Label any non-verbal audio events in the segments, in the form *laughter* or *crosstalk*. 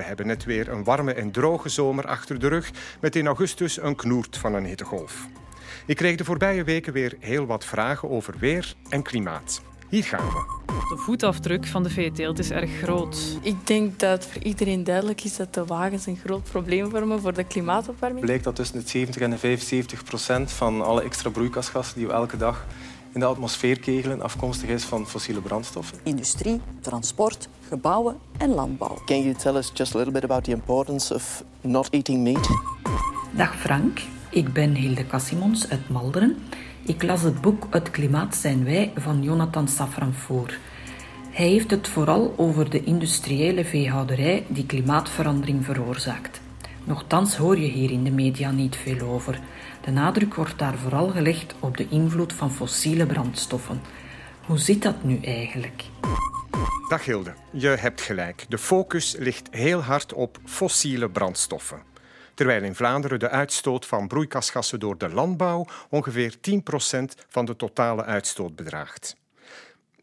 We hebben net weer een warme en droge zomer achter de rug met in augustus een knoert van een hittegolf. Ik kreeg de voorbije weken weer heel wat vragen over weer en klimaat. Hier gaan we. De voetafdruk van de veeteelt is erg groot. Ik denk dat voor iedereen duidelijk is dat de wagens een groot probleem vormen voor de klimaatopwarming. Het blijkt dat tussen de 70 en de 75 procent van alle extra broeikasgassen die we elke dag in de atmosfeer kegelen afkomstig is van fossiele brandstoffen. Industrie, transport, gebouwen en landbouw. Can you tell us just a little bit about the importance of not eating meat? Dag Frank, ik ben Hilde Cassimons uit Malderen. Ik las het boek Het klimaat zijn wij van Jonathan Safran voor. Hij heeft het vooral over de industriële veehouderij die klimaatverandering veroorzaakt. Nochtans hoor je hier in de media niet veel over. De nadruk wordt daar vooral gelegd op de invloed van fossiele brandstoffen. Hoe zit dat nu eigenlijk? Dag Hilde, je hebt gelijk. De focus ligt heel hard op fossiele brandstoffen. Terwijl in Vlaanderen de uitstoot van broeikasgassen door de landbouw ongeveer 10% van de totale uitstoot bedraagt.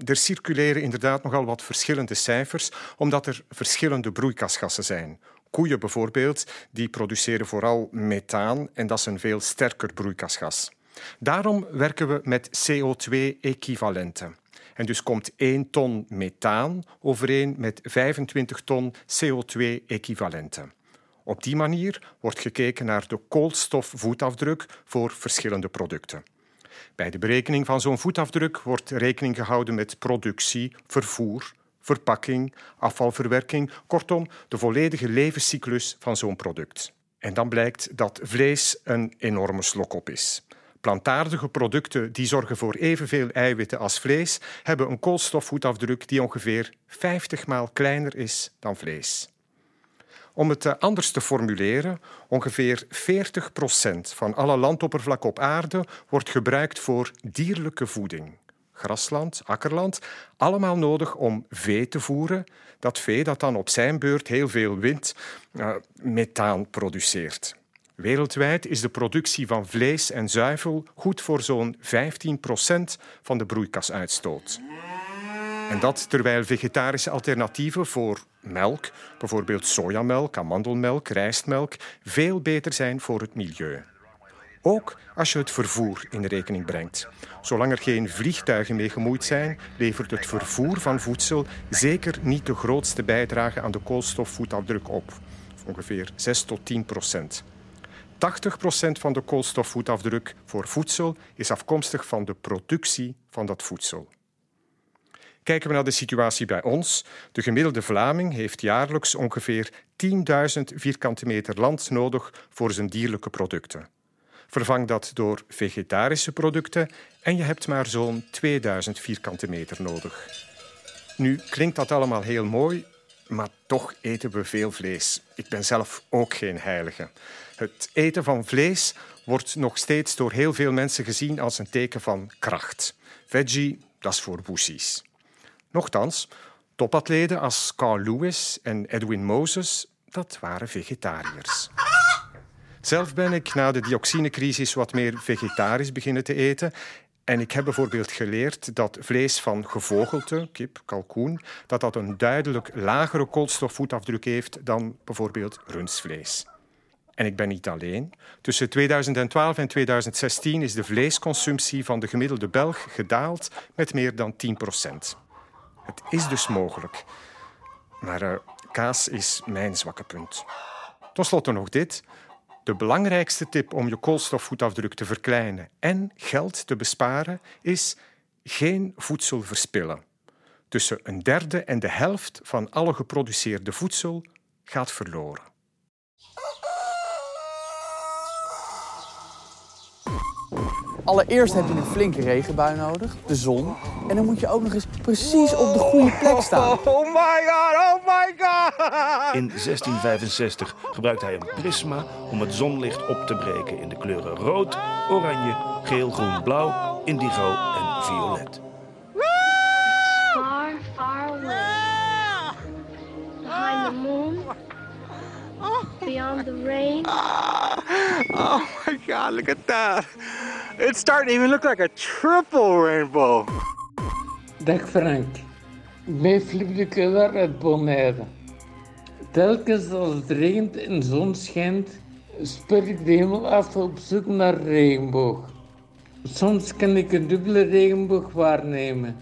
Er circuleren inderdaad nogal wat verschillende cijfers, omdat er verschillende broeikasgassen zijn. Koeien bijvoorbeeld, die produceren vooral methaan en dat is een veel sterker broeikasgas. Daarom werken we met CO2-equivalenten. En dus komt 1 ton methaan overeen met 25 ton CO2-equivalenten. Op die manier wordt gekeken naar de koolstofvoetafdruk voor verschillende producten. Bij de berekening van zo'n voetafdruk wordt rekening gehouden met productie, vervoer, verpakking, afvalverwerking, kortom de volledige levenscyclus van zo'n product. En dan blijkt dat vlees een enorme slok op is. Plantaardige producten die zorgen voor evenveel eiwitten als vlees, hebben een koolstofvoetafdruk die ongeveer 50 maal kleiner is dan vlees. Om het eh, anders te formuleren, ongeveer 40 procent van alle landoppervlak op aarde wordt gebruikt voor dierlijke voeding. Grasland, akkerland, allemaal nodig om vee te voeren. Dat vee dat dan op zijn beurt heel veel wind, uh, methaan produceert. Wereldwijd is de productie van vlees en zuivel goed voor zo'n 15 procent van de broeikasuitstoot. En dat terwijl vegetarische alternatieven voor melk, bijvoorbeeld sojamelk, amandelmelk, rijstmelk, veel beter zijn voor het milieu. Ook als je het vervoer in rekening brengt. Zolang er geen vliegtuigen mee gemoeid zijn, levert het vervoer van voedsel zeker niet de grootste bijdrage aan de koolstofvoetafdruk op. Ongeveer 6 tot 10 procent. 80 procent van de koolstofvoetafdruk voor voedsel is afkomstig van de productie van dat voedsel. Kijken we naar de situatie bij ons. De gemiddelde Vlaming heeft jaarlijks ongeveer 10.000 vierkante meter land nodig voor zijn dierlijke producten. Vervang dat door vegetarische producten en je hebt maar zo'n 2000 vierkante meter nodig. Nu klinkt dat allemaal heel mooi, maar toch eten we veel vlees. Ik ben zelf ook geen heilige. Het eten van vlees wordt nog steeds door heel veel mensen gezien als een teken van kracht. Veggie, dat is voor woesies. Nochtans, topatleten als Carl Lewis en Edwin Moses, dat waren vegetariërs. Zelf ben ik na de dioxinecrisis wat meer vegetarisch beginnen te eten. En ik heb bijvoorbeeld geleerd dat vlees van gevogelte, kip, kalkoen, dat dat een duidelijk lagere koolstofvoetafdruk heeft dan bijvoorbeeld rundvlees. En ik ben niet alleen. Tussen 2012 en 2016 is de vleesconsumptie van de gemiddelde Belg gedaald met meer dan 10 procent. Het is dus mogelijk. Maar uh, kaas is mijn zwakke punt. Tot slot nog dit. De belangrijkste tip om je koolstofvoetafdruk te verkleinen en geld te besparen is geen voedsel verspillen. Tussen een derde en de helft van alle geproduceerde voedsel gaat verloren. Allereerst heb je een flinke regenbui nodig, de zon. En dan moet je ook nog eens precies op de goede plek staan. Oh my god, oh my my god! In 1665 gebruikt hij een prisma om het zonlicht op te breken in de kleuren rood, oranje, geel, groen, blauw, indigo en violet. Far, far away. Behind the moon. Beyond the rain. Oh my god, look at that. It's starting to even look like a triple rainbow. Dag Frank. Ben Philippe de Keller uit Bonaire. Telkens als het regent en zon schijnt, sper ik de hemel af op zoek naar regenboog. Soms kan ik een dubbele regenboog waarnemen.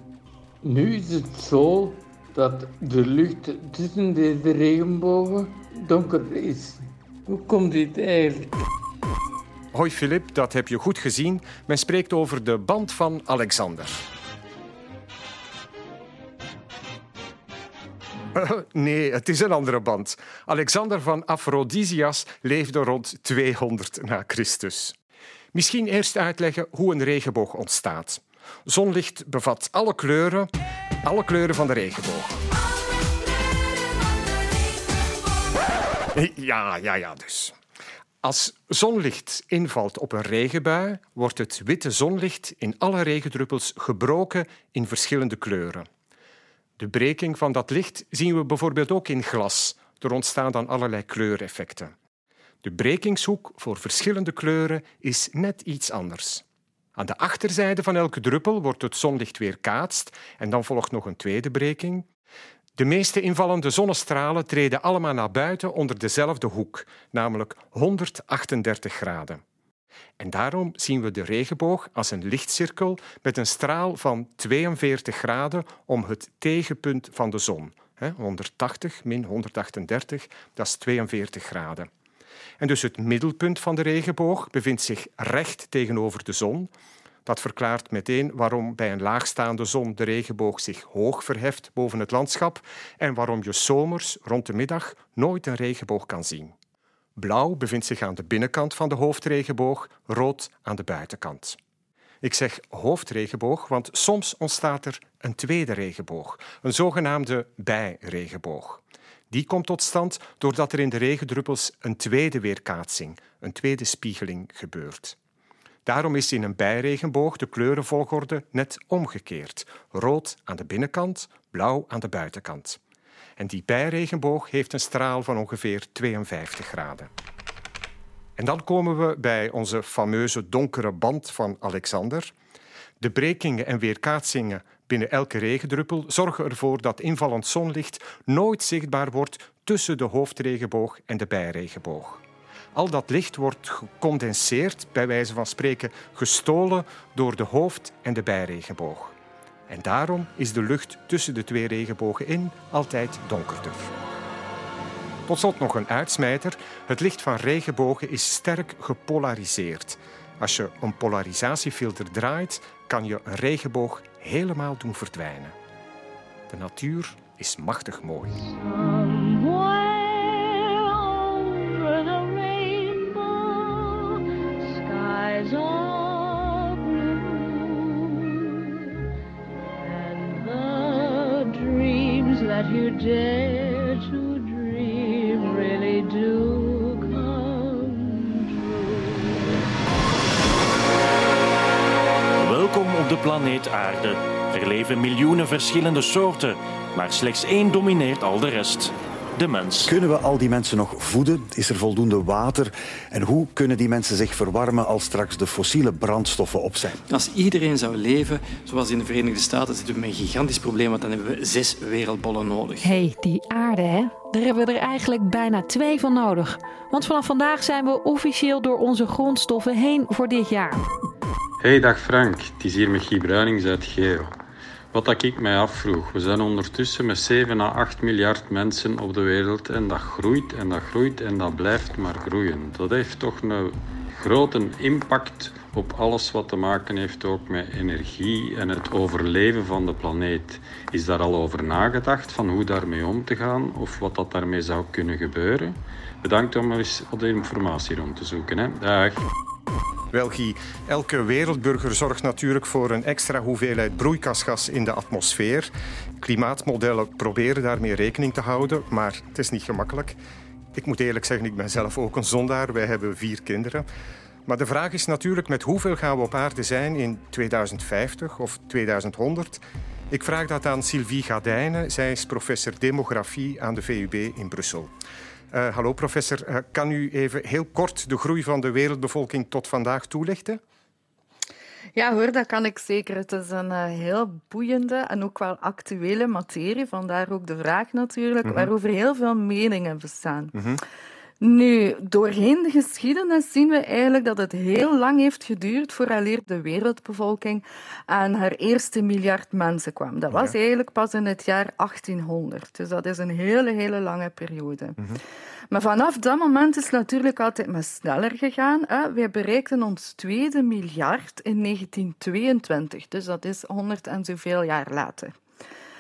Nu is het zo dat de lucht tussen deze regenbogen donker is. Hoe komt dit eigenlijk? Hoi Filip, dat heb je goed gezien. Men spreekt over de band van Alexander. *laughs* nee, het is een andere band. Alexander van Aphrodisias leefde rond 200 na Christus. Misschien eerst uitleggen hoe een regenboog ontstaat. Zonlicht bevat alle kleuren, alle kleuren van de regenboog. Ja, ja, ja, dus. Als zonlicht invalt op een regenbui, wordt het witte zonlicht in alle regendruppels gebroken in verschillende kleuren. De breking van dat licht zien we bijvoorbeeld ook in glas. Er ontstaan dan allerlei kleureffecten. De brekingshoek voor verschillende kleuren is net iets anders. Aan de achterzijde van elke druppel wordt het zonlicht weerkaatst en dan volgt nog een tweede breking. De meeste invallende zonnestralen treden allemaal naar buiten onder dezelfde hoek, namelijk 138 graden. En daarom zien we de regenboog als een lichtcirkel met een straal van 42 graden om het tegenpunt van de zon. 180 min 138, dat is 42 graden. En dus het middelpunt van de regenboog bevindt zich recht tegenover de zon. Dat verklaart meteen waarom bij een laagstaande zon de regenboog zich hoog verheft boven het landschap en waarom je zomers rond de middag nooit een regenboog kan zien. Blauw bevindt zich aan de binnenkant van de hoofdregenboog, rood aan de buitenkant. Ik zeg hoofdregenboog, want soms ontstaat er een tweede regenboog, een zogenaamde bijregenboog. Die komt tot stand doordat er in de regendruppels een tweede weerkaatsing, een tweede spiegeling gebeurt. Daarom is in een bijregenboog de kleurenvolgorde net omgekeerd. Rood aan de binnenkant, blauw aan de buitenkant. En die bijregenboog heeft een straal van ongeveer 52 graden. En dan komen we bij onze fameuze donkere band van Alexander. De brekingen en weerkaatsingen binnen elke regendruppel zorgen ervoor dat invallend zonlicht nooit zichtbaar wordt tussen de hoofdregenboog en de bijregenboog. Al dat licht wordt gecondenseerd, bij wijze van spreken gestolen door de hoofd- en de bijregenboog. En daarom is de lucht tussen de twee regenbogen in altijd donkerder. Tot slot nog een uitsmijter. Het licht van regenbogen is sterk gepolariseerd. Als je een polarisatiefilter draait, kan je een regenboog helemaal doen verdwijnen. De natuur is machtig mooi. Dare to dream really do Welkom op de planeet Aarde. Er leven miljoenen verschillende soorten, maar slechts één domineert al de rest de mens. Kunnen we al die mensen nog voeden? Is er voldoende water? En hoe kunnen die mensen zich verwarmen als straks de fossiele brandstoffen op zijn? Als iedereen zou leven zoals in de Verenigde Staten, zitten we met een gigantisch probleem, want dan hebben we zes wereldbollen nodig. Hé, hey, die aarde, hè? Daar hebben we er eigenlijk bijna twee van nodig. Want vanaf vandaag zijn we officieel door onze grondstoffen heen voor dit jaar. Hey, dag Frank. Het is hier met Guy Bruinings uit Geo. Wat ik mij afvroeg, we zijn ondertussen met 7 à 8 miljard mensen op de wereld en dat groeit en dat groeit en dat blijft maar groeien. Dat heeft toch een grote impact op alles wat te maken heeft ook met energie en het overleven van de planeet. Is daar al over nagedacht van hoe daarmee om te gaan of wat dat daarmee zou kunnen gebeuren? Bedankt om eens wat informatie rond te zoeken. Hè. Dag. Wel, Guy, elke wereldburger zorgt natuurlijk voor een extra hoeveelheid broeikasgas in de atmosfeer. Klimaatmodellen proberen daarmee rekening te houden, maar het is niet gemakkelijk. Ik moet eerlijk zeggen, ik ben zelf ook een zondaar. Wij hebben vier kinderen. Maar de vraag is natuurlijk met hoeveel gaan we op aarde zijn in 2050 of 2100? Ik vraag dat aan Sylvie Gadijnen. Zij is professor demografie aan de VUB in Brussel. Uh, hallo professor, uh, kan u even heel kort de groei van de wereldbevolking tot vandaag toelichten? Ja hoor, dat kan ik zeker. Het is een uh, heel boeiende en ook wel actuele materie. Vandaar ook de vraag natuurlijk, mm -hmm. waarover heel veel meningen bestaan. Mm -hmm. Nu, doorheen de geschiedenis zien we eigenlijk dat het heel lang heeft geduurd vooraleer de wereldbevolking aan haar eerste miljard mensen kwam. Dat was ja. eigenlijk pas in het jaar 1800. Dus dat is een hele, hele lange periode. Mm -hmm. Maar vanaf dat moment is het natuurlijk altijd maar sneller gegaan. Hè. Wij bereikten ons tweede miljard in 1922. Dus dat is honderd en zoveel jaar later.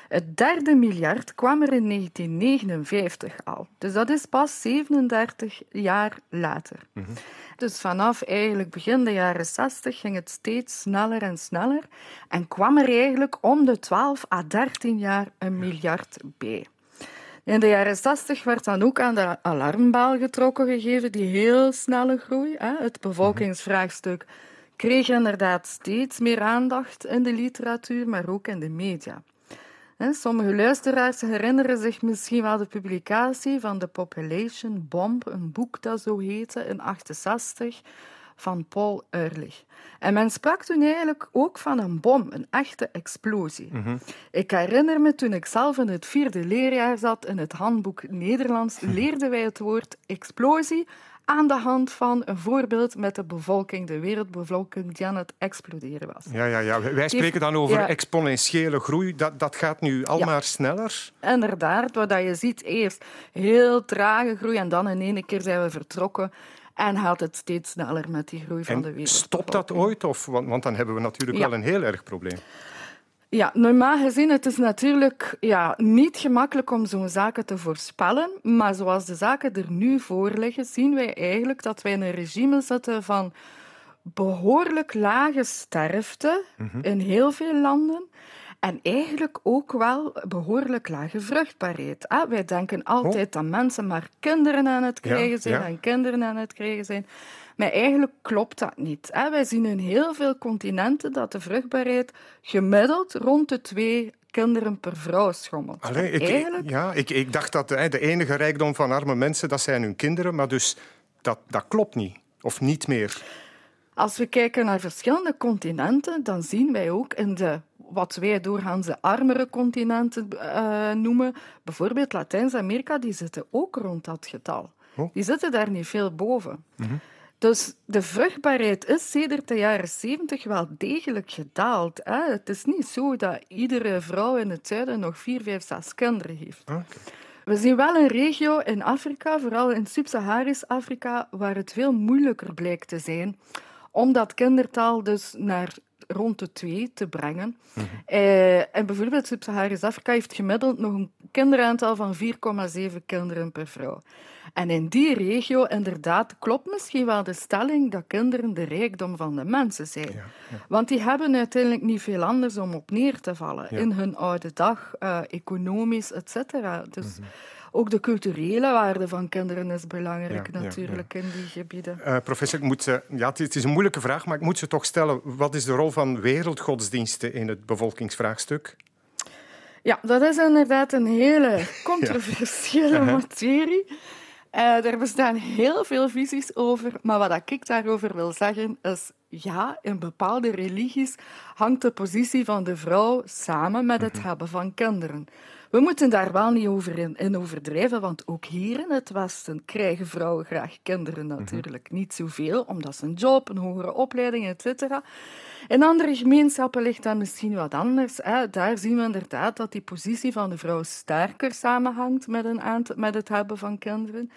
Het derde miljard kwam er in 1959 al. Dus dat is pas 37 jaar later. Mm -hmm. Dus vanaf eigenlijk begin de jaren 60 ging het steeds sneller en sneller en kwam er eigenlijk om de 12 à 13 jaar een miljard bij. In de jaren 60 werd dan ook aan de alarmbel getrokken gegeven, die heel snelle groei. Hè. Het bevolkingsvraagstuk kreeg inderdaad steeds meer aandacht in de literatuur, maar ook in de media. Sommige luisteraars herinneren zich misschien wel de publicatie van The Population Bomb, een boek dat zo heette in 68 van Paul Ehrlich. En men sprak toen eigenlijk ook van een bom, een echte explosie. Mm -hmm. Ik herinner me toen ik zelf in het vierde leerjaar zat in het handboek Nederlands, leerden wij het woord explosie aan de hand van een voorbeeld met de bevolking, de wereldbevolking die aan het exploderen was. Ja, ja, ja. wij spreken dan over ja. exponentiële groei. Dat, dat gaat nu al ja. maar sneller. Inderdaad, wat je ziet eerst heel trage groei en dan in één keer zijn we vertrokken. En gaat het steeds sneller met die groei van de wereld. Stopt dat ooit? Of, want, want dan hebben we natuurlijk wel een heel erg probleem. Ja, normaal gezien het is natuurlijk ja, niet gemakkelijk om zo'n zaken te voorspellen. Maar zoals de zaken er nu voor liggen, zien wij eigenlijk dat wij in een regime zitten van behoorlijk lage sterfte mm -hmm. in heel veel landen. En eigenlijk ook wel behoorlijk lage vruchtbaarheid. Wij denken altijd oh. dat mensen maar kinderen aan het krijgen ja, zijn ja. en kinderen aan het krijgen zijn. Maar eigenlijk klopt dat niet. Wij zien in heel veel continenten dat de vruchtbaarheid gemiddeld rond de twee kinderen per vrouw schommelt. Allee, ik, eigenlijk... ja, ik, ik dacht dat de enige rijkdom van arme mensen dat zijn hun kinderen, maar dus dat, dat klopt niet. Of niet meer. Als we kijken naar verschillende continenten, dan zien wij ook in de wat wij doorgaans de armere continenten uh, noemen, bijvoorbeeld Latijns-Amerika, die zitten ook rond dat getal. Oh. Die zitten daar niet veel boven. Mm -hmm. Dus de vruchtbaarheid is sedert de jaren 70 wel degelijk gedaald. Hè? Het is niet zo dat iedere vrouw in het zuiden nog vier, vijf, zes kinderen heeft. Okay. We zien wel een regio in Afrika, vooral in Sub-Saharisch Afrika, waar het veel moeilijker blijkt te zijn om dat kindertaal dus naar rond de twee te brengen. Mm -hmm. eh, en bijvoorbeeld Sub-Saharisch Afrika heeft gemiddeld nog een kinderaantal van 4,7 kinderen per vrouw. En in die regio, inderdaad, klopt misschien wel de stelling dat kinderen de rijkdom van de mensen zijn. Ja, ja. Want die hebben uiteindelijk niet veel anders om op neer te vallen ja. in hun oude dag, uh, economisch, et cetera. Dus... Mm -hmm. Ook de culturele waarde van kinderen is belangrijk ja, natuurlijk ja, ja. in die gebieden. Uh, professor, ik moet ze, ja, het is een moeilijke vraag, maar ik moet ze toch stellen. Wat is de rol van wereldgodsdiensten in het bevolkingsvraagstuk? Ja, dat is inderdaad een hele *laughs* controversiële materie. Uh, er bestaan heel veel visies over, maar wat ik daarover wil zeggen is, ja, in bepaalde religies hangt de positie van de vrouw samen met het hebben van kinderen. We moeten daar wel niet over in, in, overdrijven, want ook hier in het Westen krijgen vrouwen graag kinderen natuurlijk. Niet zoveel, omdat ze een job, een hogere opleiding, etc. In andere gemeenschappen ligt dat misschien wat anders. Hè. Daar zien we inderdaad dat die positie van de vrouw sterker samenhangt met, een aantal, met het hebben van kinderen.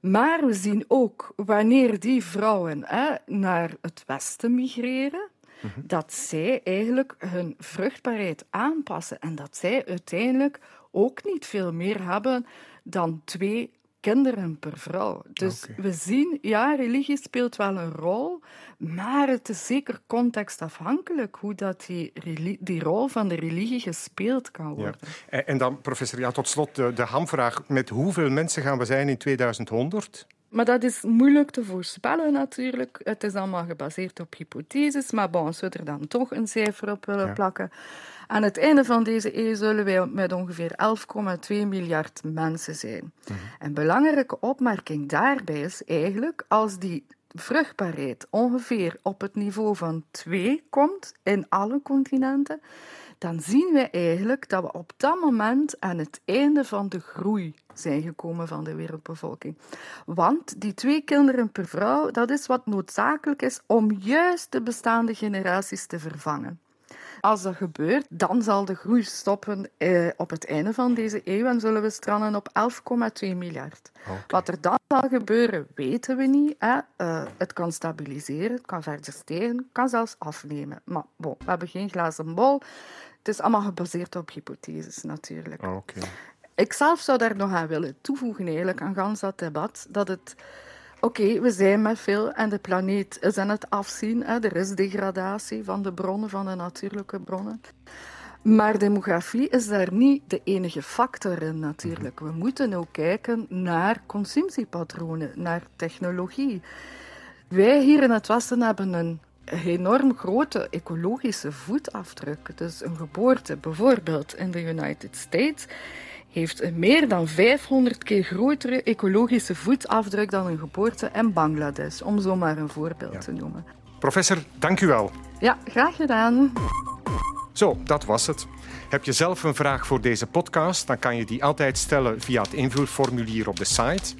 Maar we zien ook wanneer die vrouwen hè, naar het Westen migreren, Mm-hmm. dat zij eigenlijk hun vruchtbaarheid aanpassen en dat zij uiteindelijk ook niet veel meer hebben dan twee kinderen per vrouw. Dus we zien, ja, religie speelt wel een rol, maar het is zeker contextafhankelijk hoe dat die, die rol van de religie gespeeld kan worden. Ja. En dan, professor, ja, tot slot de, de hamvraag. Met hoeveel mensen gaan we zijn in 2100? Maar dat is moeilijk te voorspellen natuurlijk. Het is allemaal gebaseerd op hypotheses. Maar bon, als we er dan toch een cijfer op willen plakken. Aan het einde van deze eeuw zullen wij met ongeveer 11,2 miljard mensen zijn. Mhm. Een belangrijke opmerking daarbij is eigenlijk als die vruchtbaarheid ongeveer op het niveau van 2 komt in alle continenten, dan zien we eigenlijk dat we op dat moment aan het einde van de groei zijn gekomen van de wereldbevolking. Want die twee kinderen per vrouw, dat is wat noodzakelijk is om juist de bestaande generaties te vervangen. Als dat gebeurt, dan zal de groei stoppen eh, op het einde van deze eeuw en zullen we stranden op 11,2 miljard. Wat er dan zal gebeuren, weten we niet. Hè. Uh, het kan stabiliseren, het kan verder stijgen, het kan zelfs afnemen. Maar bon, we hebben geen glazen bol. Het is allemaal gebaseerd op hypotheses natuurlijk. Okay. Ik zelf zou daar nog aan willen toevoegen, eigenlijk, aan gans dat debat, dat het... Oké, we zijn met veel en de planeet is aan het afzien. Hè. Er is degradatie van de bronnen, van de natuurlijke bronnen. Maar demografie is daar niet de enige factor in natuurlijk. We moeten ook kijken naar consumptiepatronen, naar technologie. Wij hier in het Westen hebben een enorm grote ecologische voetafdruk. Dus een geboorte bijvoorbeeld in de United States heeft een meer dan 500 keer grotere ecologische voetafdruk dan een geboorte in Bangladesh, om zo maar een voorbeeld te noemen. Professor, dank u wel. Ja, graag gedaan. Zo, dat was het. Heb je zelf een vraag voor deze podcast, dan kan je die altijd stellen via het invulformulier op de site,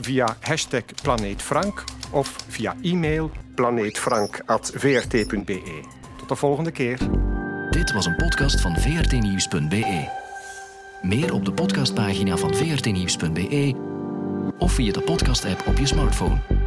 via hashtag planeetfrank of via e-mail planeetfrank.vrt.be. Tot de volgende keer. Dit was een podcast van vrtnieuws.be. Meer op de podcastpagina van vrtnieuws.be of via de podcast-app op je smartphone.